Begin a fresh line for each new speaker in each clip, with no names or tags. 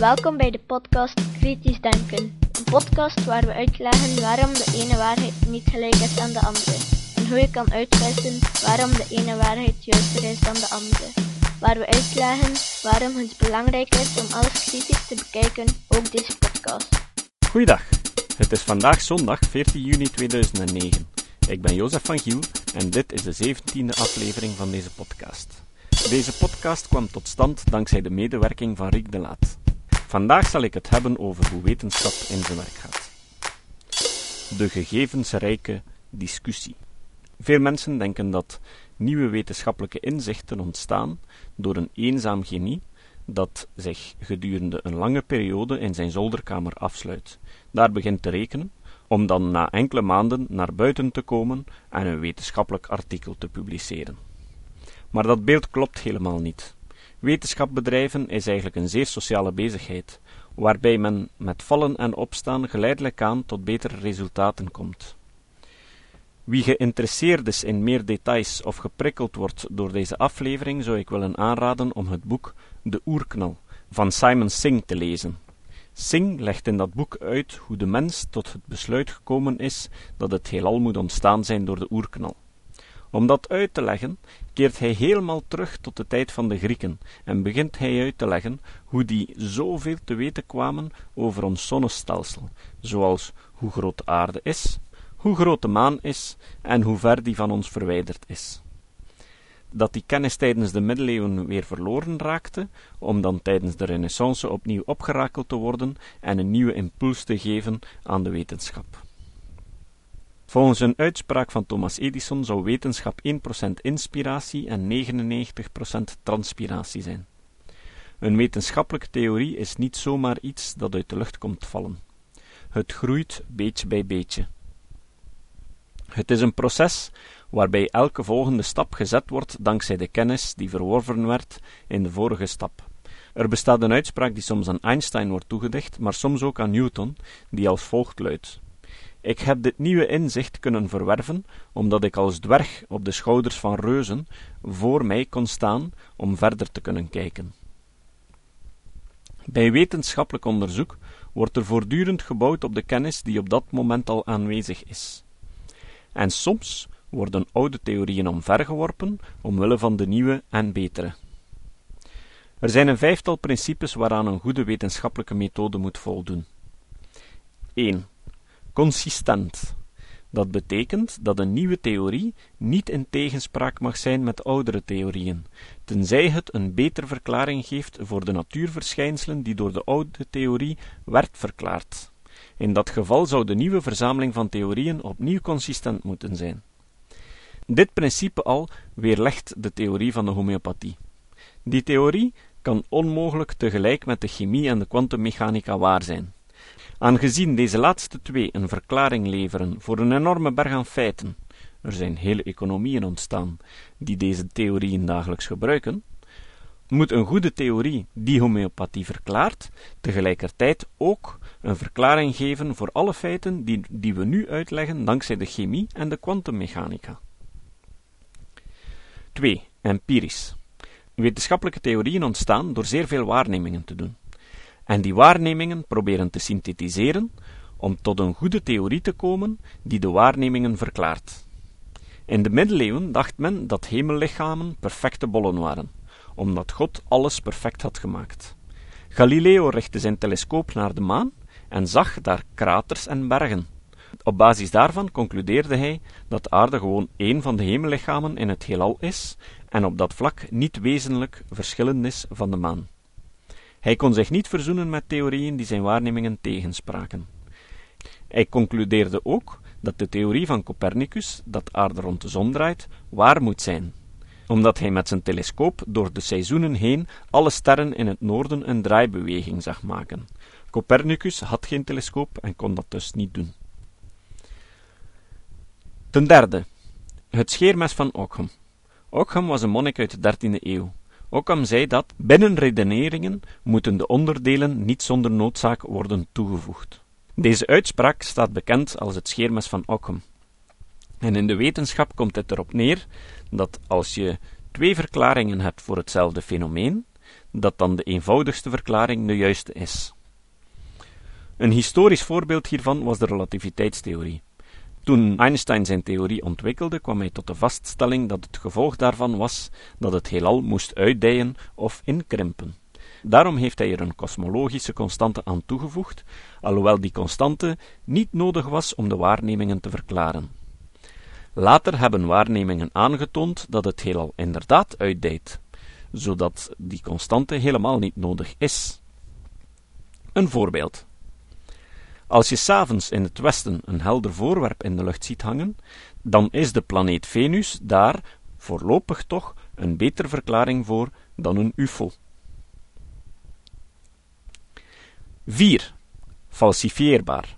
Welkom bij de podcast Kritisch Denken. Een podcast waar we uitleggen waarom de ene waarheid niet gelijk is aan de andere. En hoe je kan uitwissen waarom de ene waarheid juister is dan de andere. Waar we uitleggen waarom het belangrijk is om alles kritisch te bekijken, ook deze podcast.
Goeiedag, het is vandaag zondag 14 juni 2009. Ik ben Jozef van Giel en dit is de 17e aflevering van deze podcast. Deze podcast kwam tot stand dankzij de medewerking van Riek de Laat. Vandaag zal ik het hebben over hoe wetenschap in zijn werk gaat. De gegevensrijke discussie. Veel mensen denken dat nieuwe wetenschappelijke inzichten ontstaan door een eenzaam genie dat zich gedurende een lange periode in zijn zolderkamer afsluit, daar begint te rekenen, om dan na enkele maanden naar buiten te komen en een wetenschappelijk artikel te publiceren. Maar dat beeld klopt helemaal niet. Wetenschap bedrijven is eigenlijk een zeer sociale bezigheid, waarbij men met vallen en opstaan geleidelijk aan tot betere resultaten komt. Wie geïnteresseerd is in meer details of geprikkeld wordt door deze aflevering, zou ik willen aanraden om het boek De Oerknal van Simon Singh te lezen. Singh legt in dat boek uit hoe de mens tot het besluit gekomen is dat het heelal moet ontstaan zijn door de oerknal. Om dat uit te leggen, keert hij helemaal terug tot de tijd van de Grieken en begint hij uit te leggen hoe die zoveel te weten kwamen over ons zonnestelsel, zoals hoe groot de aarde is, hoe groot de maan is en hoe ver die van ons verwijderd is. Dat die kennis tijdens de middeleeuwen weer verloren raakte, om dan tijdens de renaissance opnieuw opgerakeld te worden en een nieuwe impuls te geven aan de wetenschap. Volgens een uitspraak van Thomas Edison zou wetenschap 1% inspiratie en 99% transpiratie zijn. Een wetenschappelijke theorie is niet zomaar iets dat uit de lucht komt vallen. Het groeit beetje bij beetje. Het is een proces waarbij elke volgende stap gezet wordt dankzij de kennis die verworven werd in de vorige stap. Er bestaat een uitspraak die soms aan Einstein wordt toegedicht, maar soms ook aan Newton, die als volgt luidt: Ik heb dit nieuwe inzicht kunnen verwerven, omdat ik als dwerg op de schouders van reuzen voor mij kon staan om verder te kunnen kijken. Bij wetenschappelijk onderzoek wordt er voortdurend gebouwd op de kennis die op dat moment al aanwezig is. En soms worden oude theorieën omvergeworpen omwille van de nieuwe en betere. Er zijn een vijftal principes waaraan een goede wetenschappelijke methode moet voldoen. 1. Consistent. Dat betekent dat een nieuwe theorie niet in tegenspraak mag zijn met oudere theorieën, tenzij het een betere verklaring geeft voor de natuurverschijnselen die door de oude theorie werd verklaard. In dat geval zou de nieuwe verzameling van theorieën opnieuw consistent moeten zijn. Dit principe al weerlegt de theorie van de homeopathie. Die theorie kan onmogelijk tegelijk met de chemie en de kwantummechanica waar zijn. Aangezien deze laatste twee een verklaring leveren voor een enorme berg aan feiten, er zijn hele economieën ontstaan die deze theorieën dagelijks gebruiken, moet een goede theorie die homeopathie verklaart, tegelijkertijd ook een verklaring geven voor alle feiten die, die we nu uitleggen dankzij de chemie en de kwantummechanica. 2. Empirisch. Wetenschappelijke theorieën ontstaan door zeer veel waarnemingen te doen. En die waarnemingen proberen te synthetiseren om tot een goede theorie te komen die de waarnemingen verklaart. In de middeleeuwen dacht men dat hemellichamen perfecte bollen waren, omdat God alles perfect had gemaakt. Galileo richtte zijn telescoop naar de maan en zag daar kraters en bergen. Op basis daarvan concludeerde hij dat de aarde gewoon één van de hemellichamen in het heelal is en op dat vlak niet wezenlijk verschillend is van de maan. Hij kon zich niet verzoenen met theorieën die zijn waarnemingen tegenspraken. Hij concludeerde ook dat de theorie van Copernicus, dat de aarde rond de zon draait, waar moet zijn, omdat hij met zijn telescoop door de seizoenen heen alle sterren in het noorden een draaibeweging zag maken. Copernicus had geen telescoop en kon dat dus niet doen. Ten derde, het scheermes van Ockham. Ockham was een monnik uit de 13e eeuw. Ockham zei dat binnen redeneringen moeten de onderdelen niet zonder noodzaak worden toegevoegd. Deze uitspraak staat bekend als het scheermes van Ockham. En in de wetenschap komt het erop neer dat als je twee verklaringen hebt voor hetzelfde fenomeen, dat dan de eenvoudigste verklaring de juiste is. Een historisch voorbeeld hiervan was de relativiteitstheorie. Toen Einstein zijn theorie ontwikkelde, kwam hij tot de vaststelling dat het gevolg daarvan was dat het heelal moest uitdijen of inkrimpen. Daarom heeft hij er een kosmologische constante aan toegevoegd, alhoewel die constante niet nodig was om de waarnemingen te verklaren. Later hebben waarnemingen aangetoond dat het heelal inderdaad uitdijt, zodat die constante helemaal niet nodig is. Een voorbeeld. Als je s'avonds in het westen een helder voorwerp in de lucht ziet hangen, dan is de planeet Venus daar voorlopig toch een betere verklaring voor dan een UFO. 4. Falsifieerbaar.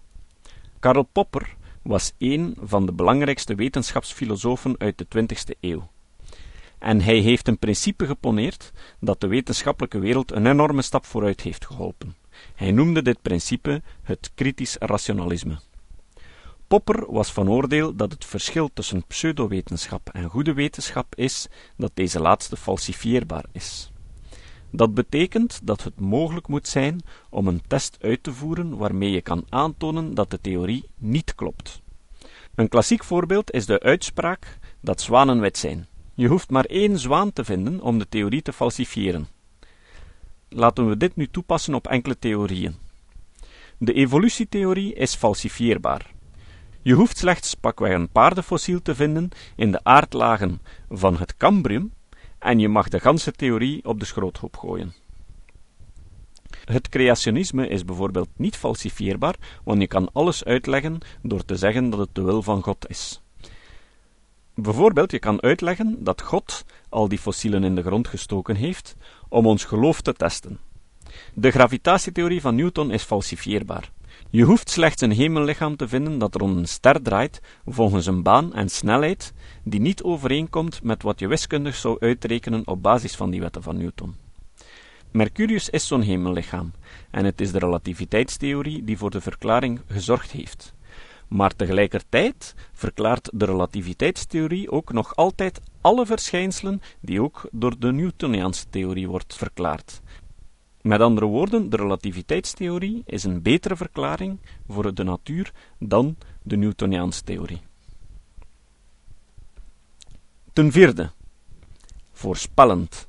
Karl Popper was een van de belangrijkste wetenschapsfilosofen uit de 20e eeuw. En hij heeft een principe geponeerd dat de wetenschappelijke wereld een enorme stap vooruit heeft geholpen. Hij noemde dit principe het kritisch rationalisme. Popper was van oordeel dat het verschil tussen pseudowetenschap en goede wetenschap is dat deze laatste falsifieerbaar is. Dat betekent dat het mogelijk moet zijn om een test uit te voeren waarmee je kan aantonen dat de theorie niet klopt. Een klassiek voorbeeld is de uitspraak dat zwanen wit zijn. Je hoeft maar één zwaan te vinden om de theorie te falsifiëren. Laten we dit nu toepassen op enkele theorieën. De evolutietheorie is falsifieerbaar. Je hoeft slechts pakweg een paardenfossiel te vinden in de aardlagen van het Cambrium en je mag de ganse theorie op de schroothoop gooien. Het creationisme is bijvoorbeeld niet falsifieerbaar, want je kan alles uitleggen door te zeggen dat het de wil van God is. Bijvoorbeeld, je kan uitleggen dat God al die fossielen in de grond gestoken heeft om ons geloof te testen. De gravitatietheorie van Newton is falsifieerbaar. Je hoeft slechts een hemellichaam te vinden dat rond een ster draait volgens een baan en snelheid die niet overeenkomt met wat je wiskundig zou uitrekenen op basis van die wetten van Newton. Mercurius is zo'n hemellichaam, en het is de relativiteitstheorie die voor de verklaring gezorgd heeft. Maar tegelijkertijd verklaart de relativiteitstheorie ook nog altijd alle verschijnselen die ook door de Newtoniaanse theorie wordt verklaard. Met andere woorden, de relativiteitstheorie is een betere verklaring voor de natuur dan de Newtoniaanse theorie. Ten vierde, voorspellend.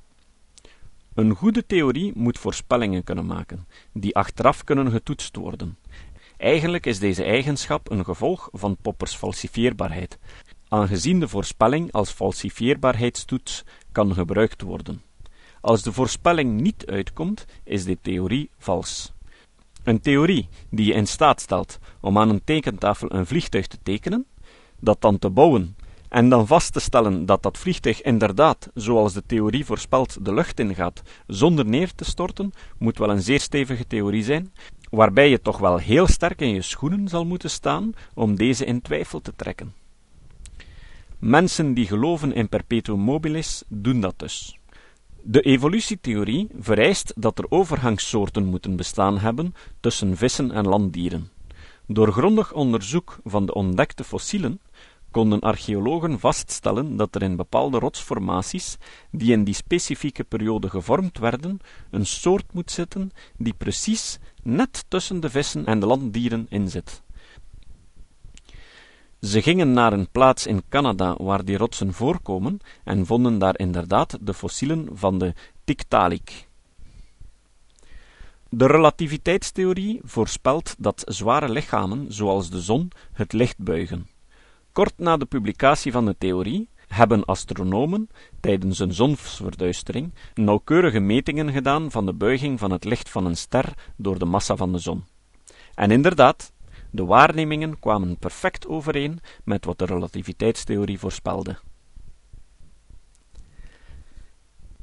Een goede theorie moet voorspellingen kunnen maken, die achteraf kunnen getoetst worden. Eigenlijk is deze eigenschap een gevolg van Poppers falsifieerbaarheid, aangezien de voorspelling als falsifieerbaarheidstoets kan gebruikt worden. Als de voorspelling niet uitkomt, is de theorie vals. Een theorie die je in staat stelt om aan een tekentafel een vliegtuig te tekenen, dat dan te bouwen en dan vast te stellen dat dat vliegtuig inderdaad, zoals de theorie voorspelt, de lucht ingaat zonder neer te storten, moet wel een zeer stevige theorie zijn, waarbij je toch wel heel sterk in je schoenen zal moeten staan om deze in twijfel te trekken. Mensen die geloven in perpetuum mobilis doen dat dus. De evolutietheorie vereist dat er overgangssoorten moeten bestaan hebben tussen vissen en landdieren. Door grondig onderzoek van de ontdekte fossielen konden archeologen vaststellen dat er in bepaalde rotsformaties, die in die specifieke periode gevormd werden, een soort moet zitten die precies net tussen de vissen en de landdieren inzit. Ze gingen naar een plaats in Canada waar die rotsen voorkomen en vonden daar inderdaad de fossielen van de Tiktaalik. De relativiteitstheorie voorspelt dat zware lichamen, zoals de zon, het licht buigen. Kort na de publicatie van de theorie hebben astronomen tijdens een zonsverduistering nauwkeurige metingen gedaan van de buiging van het licht van een ster door de massa van de zon. En inderdaad, de waarnemingen kwamen perfect overeen met wat de relativiteitstheorie voorspelde.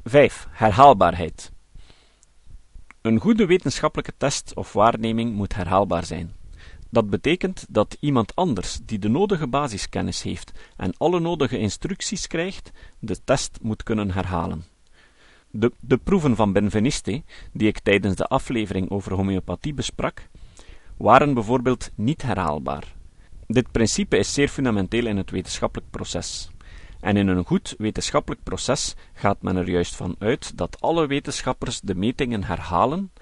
5. Herhaalbaarheid. Een goede wetenschappelijke test of waarneming moet herhaalbaar zijn. Dat betekent dat iemand anders, die de nodige basiskennis heeft en alle nodige instructies krijgt, de test moet kunnen herhalen. De, de proeven van Benveniste, die ik tijdens de aflevering over homeopathie besprak, waren bijvoorbeeld niet herhaalbaar. Dit principe is zeer fundamenteel in het wetenschappelijk proces. En in een goed wetenschappelijk proces gaat men er juist van uit dat alle wetenschappers de metingen herhalen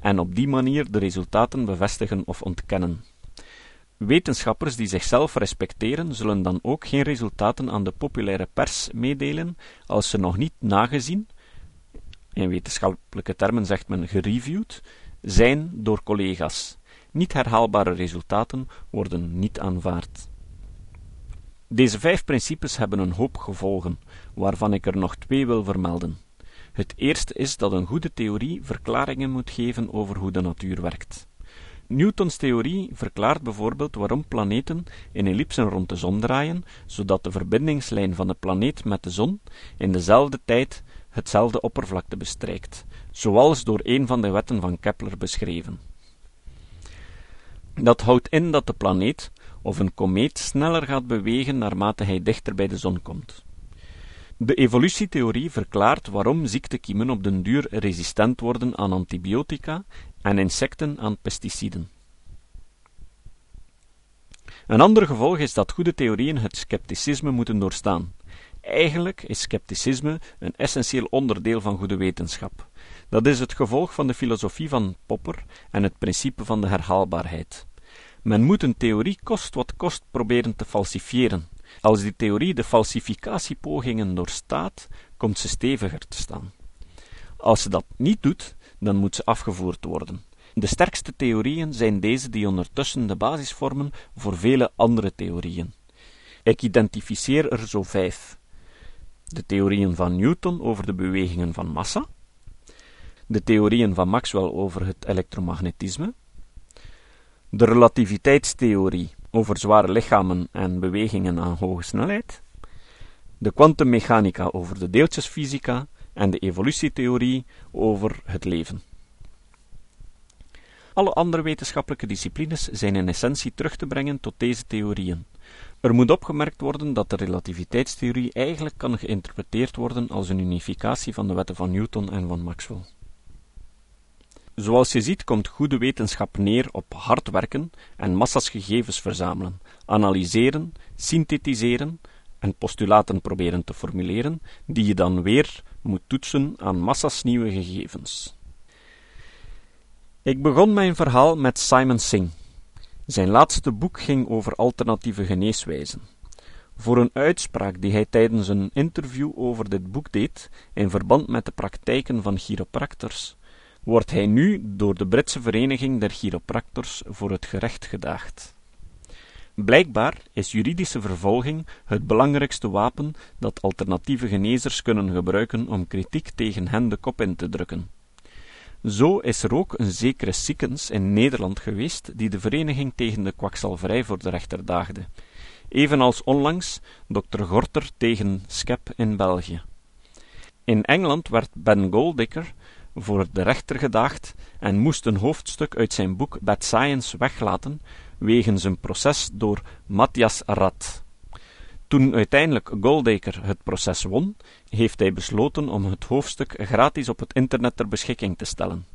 en op die manier de resultaten bevestigen of ontkennen. Wetenschappers die zichzelf respecteren, zullen dan ook geen resultaten aan de populaire pers meedelen als ze nog niet nagezien, in wetenschappelijke termen zegt men gereviewd, zijn door collega's. Niet herhaalbare resultaten worden niet aanvaard. Deze vijf principes hebben een hoop gevolgen, waarvan ik er nog twee wil vermelden. Het eerste is dat een goede theorie verklaringen moet geven over hoe de natuur werkt. Newtons theorie verklaart bijvoorbeeld waarom planeten in ellipsen rond de zon draaien, zodat de verbindingslijn van de planeet met de zon in dezelfde tijd hetzelfde oppervlakte bestrijkt, zoals door een van de wetten van Kepler beschreven. Dat houdt in dat de planeet of een komeet sneller gaat bewegen naarmate hij dichter bij de zon komt. De evolutietheorie verklaart waarom ziektekiemen op den duur resistent worden aan antibiotica en insecten aan pesticiden. Een ander gevolg is dat goede theorieën het scepticisme moeten doorstaan. Eigenlijk is scepticisme een essentieel onderdeel van goede wetenschap. Dat is het gevolg van de filosofie van Popper en het principe van de herhaalbaarheid. Men moet een theorie kost wat kost proberen te falsifiëren. Als die theorie de falsificatiepogingen doorstaat, komt ze steviger te staan. Als ze dat niet doet, dan moet ze afgevoerd worden. De sterkste theorieën zijn deze die ondertussen de basis vormen voor vele andere theorieën. Ik identificeer er zo vijf: de theorieën van Newton over de bewegingen van massa, de theorieën van Maxwell over het elektromagnetisme, de relativiteitstheorie over zware lichamen en bewegingen aan hoge snelheid, de kwantummechanica over de deeltjesfysica en de evolutietheorie over het leven. Alle andere wetenschappelijke disciplines zijn in essentie terug te brengen tot deze theorieën. Er moet opgemerkt worden dat de relativiteitstheorie eigenlijk kan geïnterpreteerd worden als een unificatie van de wetten van Newton en van Maxwell. Zoals je ziet komt goede wetenschap neer op hard werken en massas gegevens verzamelen, analyseren, synthetiseren en postulaten proberen te formuleren, die je dan weer moet toetsen aan massas nieuwe gegevens. Ik begon mijn verhaal met Simon Singh. Zijn laatste boek ging over alternatieve geneeswijzen. Voor een uitspraak die hij tijdens een interview over dit boek deed, in verband met de praktijken van chiropractors, wordt hij nu door de Britse Vereniging der Chiropractors voor het gerecht gedaagd. Blijkbaar is juridische vervolging het belangrijkste wapen dat alternatieve genezers kunnen gebruiken om kritiek tegen hen de kop in te drukken. Zo is er ook een zekere Sikkens in Nederland geweest die de vereniging tegen de kwakzalverij voor de rechter daagde, evenals onlangs Dr. Gorter tegen Skep in België. In Engeland werd Ben Goldicker voor de rechter gedaagd en moest een hoofdstuk uit zijn boek Bad Science weglaten wegens een proces door Matthias Rad. Toen uiteindelijk Goldacre het proces won, heeft hij besloten om het hoofdstuk gratis op het internet ter beschikking te stellen.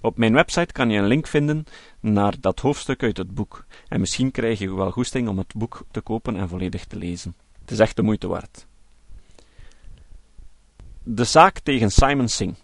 Op mijn website kan je een link vinden naar dat hoofdstuk uit het boek, en misschien krijg je wel goesting om het boek te kopen en volledig te lezen. Het is echt de moeite waard. De zaak tegen Simon Singh.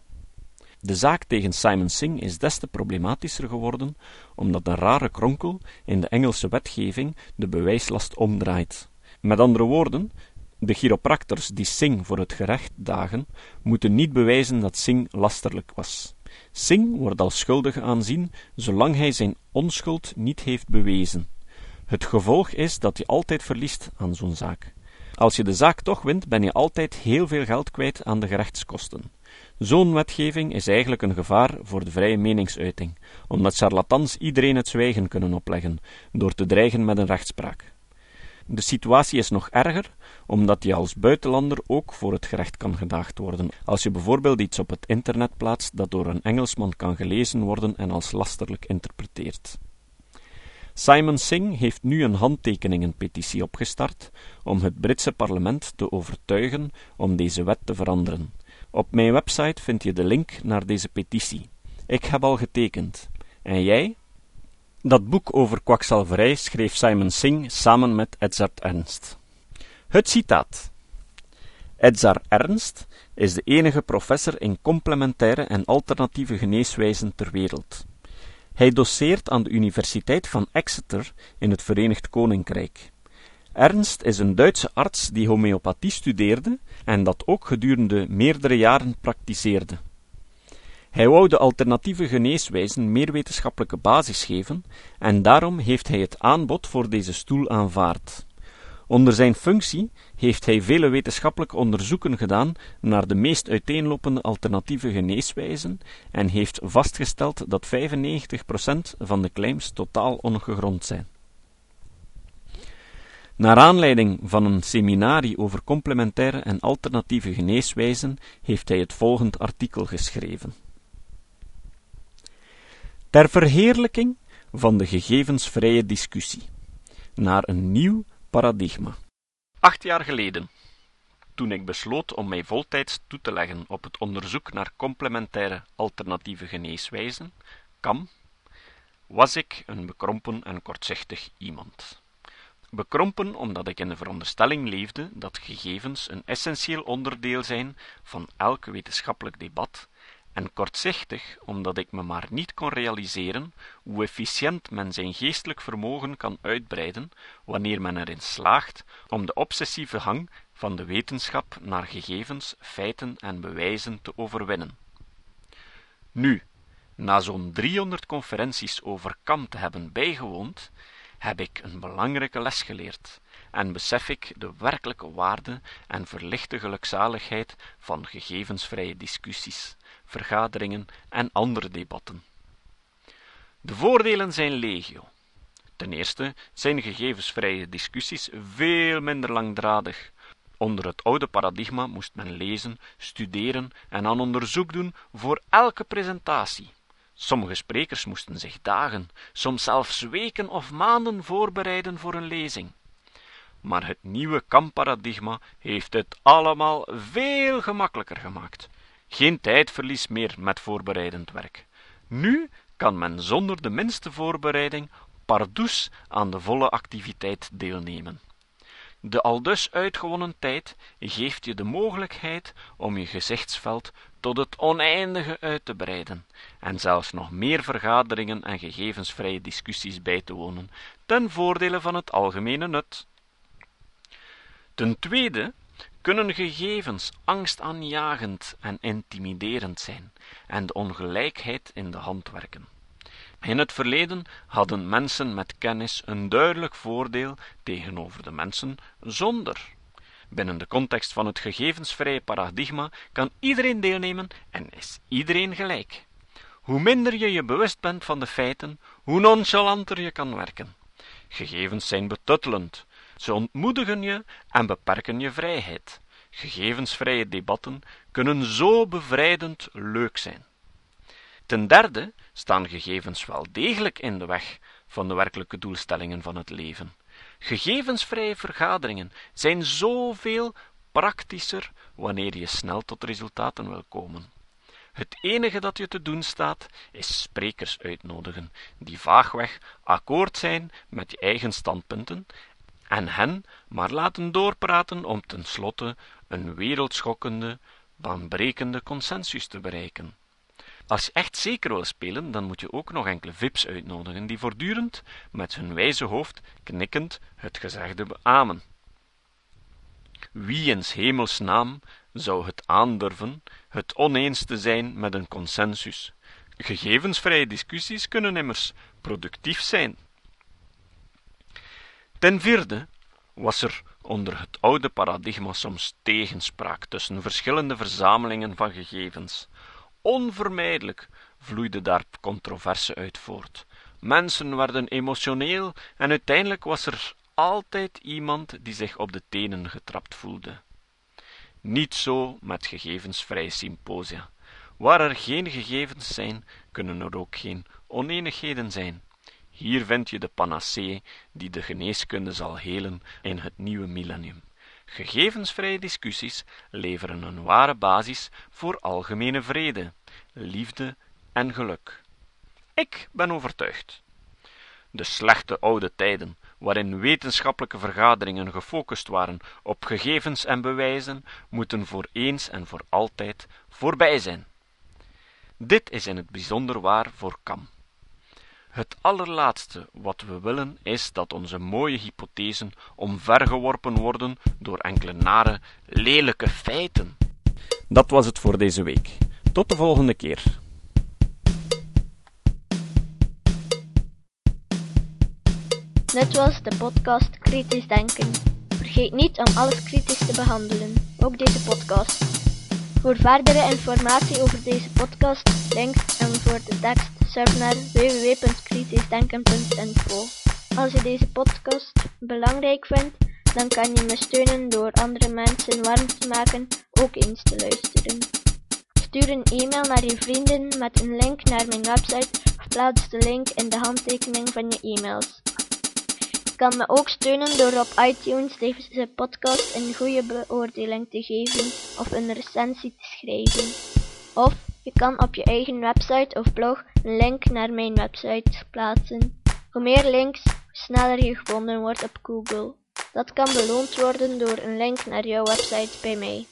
De zaak tegen Simon Singh is des te problematischer geworden, omdat een rare kronkel in de Engelse wetgeving de bewijslast omdraait. Met andere woorden, de chiropractors die Singh voor het gerecht dagen, moeten niet bewijzen dat Singh lasterlijk was. Singh wordt als schuldig aanzien, zolang hij zijn onschuld niet heeft bewezen. Het gevolg is dat je altijd verliest aan zo'n zaak. Als je de zaak toch wint, ben je altijd heel veel geld kwijt aan de gerechtskosten. Zo'n wetgeving is eigenlijk een gevaar voor de vrije meningsuiting, omdat charlatans iedereen het zwijgen kunnen opleggen, door te dreigen met een rechtspraak. De situatie is nog erger, omdat je als buitenlander ook voor het gerecht kan gedaagd worden, als je bijvoorbeeld iets op het internet plaatst dat door een Engelsman kan gelezen worden en als lasterlijk interpreteert. Simon Singh heeft nu een handtekeningenpetitie opgestart om het Britse parlement te overtuigen om deze wet te veranderen. Op mijn website vind je de link naar deze petitie. Ik heb al getekend. En jij? Dat boek over kwakzalverij schreef Simon Singh samen met Edzard Ernst. Het citaat. Edzar Ernst is de enige professor in complementaire en alternatieve geneeswijzen ter wereld. Hij doseert aan de Universiteit van Exeter in het Verenigd Koninkrijk. Ernst is een Duitse arts die homeopathie studeerde en dat ook gedurende meerdere jaren praktiseerde. Hij wou de alternatieve geneeswijzen meer wetenschappelijke basis geven en daarom heeft hij het aanbod voor deze stoel aanvaard. Onder zijn functie heeft hij vele wetenschappelijke onderzoeken gedaan naar de meest uiteenlopende alternatieve geneeswijzen en heeft vastgesteld dat 95% van de claims totaal ongegrond zijn. Naar aanleiding van een seminarie over complementaire en alternatieve geneeswijzen heeft hij het volgend artikel geschreven. Ter verheerlijking van de gegevensvrije discussie naar een nieuw paradigma. Acht jaar geleden, toen ik besloot om mij voltijds toe te leggen op het onderzoek naar complementaire alternatieve geneeswijzen, KAM, was ik een bekrompen en kortzichtig iemand. Bekrompen omdat ik in de veronderstelling leefde dat gegevens een essentieel onderdeel zijn van elk wetenschappelijk debat en kortzichtig omdat ik me maar niet kon realiseren hoe efficiënt men zijn geestelijk vermogen kan uitbreiden wanneer men erin slaagt om de obsessieve hang van de wetenschap naar gegevens, feiten en bewijzen te overwinnen. Nu, na zo'n 300 conferenties over kam te hebben bijgewoond, heb ik een belangrijke les geleerd en besef ik de werkelijke waarde en verlichte gelukzaligheid van gegevensvrije discussies vergaderingen en andere debatten. De voordelen zijn legio. Ten eerste zijn gegevensvrije discussies veel minder langdradig. Onder het oude paradigma moest men lezen, studeren en aan onderzoek doen voor elke presentatie. Sommige sprekers moesten zich dagen, soms zelfs weken of maanden voorbereiden voor een lezing. Maar het nieuwe kamparadigma heeft het allemaal veel gemakkelijker gemaakt. Geen tijdverlies meer met voorbereidend werk. Nu kan men zonder de minste voorbereiding pardoes aan de volle activiteit deelnemen. De aldus uitgewonnen tijd geeft je de mogelijkheid om je gezichtsveld tot het oneindige uit te breiden en zelfs nog meer vergaderingen en gegevensvrije discussies bij te wonen, ten voordele van het algemene nut. Ten tweede kunnen gegevens angstaanjagend en intimiderend zijn en de ongelijkheid in de hand werken. In het verleden hadden mensen met kennis een duidelijk voordeel tegenover de mensen zonder. Binnen de context van het gegevensvrije paradigma kan iedereen deelnemen en is iedereen gelijk. Hoe minder je je bewust bent van de feiten, hoe nonchalanter je kan werken. Gegevens zijn betuttelend, ze ontmoedigen je en beperken je vrijheid. Gegevensvrije debatten kunnen zo bevrijdend leuk zijn. Ten derde staan gegevens wel degelijk in de weg van de werkelijke doelstellingen van het leven. Gegevensvrije vergaderingen zijn zoveel praktischer wanneer je snel tot resultaten wil komen. Het enige dat je te doen staat, is sprekers uitnodigen, die vaagweg akkoord zijn met je eigen standpunten en hen maar laten doorpraten om tenslotte een wereldschokkende, baanbrekende consensus te bereiken. Als je echt zeker wil spelen, dan moet je ook nog enkele vips uitnodigen die voortdurend met hun wijze hoofd knikkend het gezegde beamen. Wie in hemels naam zou het aandurven het oneens te zijn met een consensus? Gegevensvrije discussies kunnen immers productief zijn. Ten vierde was er onder het oude paradigma soms tegenspraak tussen verschillende verzamelingen van gegevens. Onvermijdelijk vloeide daar controverse uit voort. Mensen werden emotioneel en uiteindelijk was er altijd iemand die zich op de tenen getrapt voelde. Niet zo met gegevensvrije symposia. Waar er geen gegevens zijn, kunnen er ook geen oneenigheden zijn. Hier vind je de panacee die de geneeskunde zal helen in het nieuwe millennium. Gegevensvrije discussies leveren een ware basis voor algemene vrede, liefde en geluk. Ik ben overtuigd. De slechte oude tijden, waarin wetenschappelijke vergaderingen gefocust waren op gegevens en bewijzen, moeten voor eens en voor altijd voorbij zijn. Dit is in het bijzonder waar voor Kam. Het allerlaatste wat we willen is dat onze mooie hypothesen omvergeworpen worden door enkele nare, lelijke feiten. Dat was het voor deze week. Tot de volgende keer.
Dit was de podcast Kritisch Denken. Vergeet niet om alles kritisch te behandelen, ook deze podcast. Voor verdere informatie over deze podcast, links en voor de tekst, surf naar www.kritischdenken.info. Als je deze podcast belangrijk vindt, dan kan je me steunen door andere mensen warm te maken ook eens te luisteren. Stuur een e-mail naar je vrienden met een link naar mijn website of plaats de link in de handtekening van je e-mails. Je kan me ook steunen door op iTunes deze podcast een goede beoordeling te geven of een recensie te schrijven. Of je kan op je eigen website of blog een link naar mijn website plaatsen. Hoe meer links, hoe sneller je gevonden wordt op Google. Dat kan beloond worden door een link naar jouw website bij mij.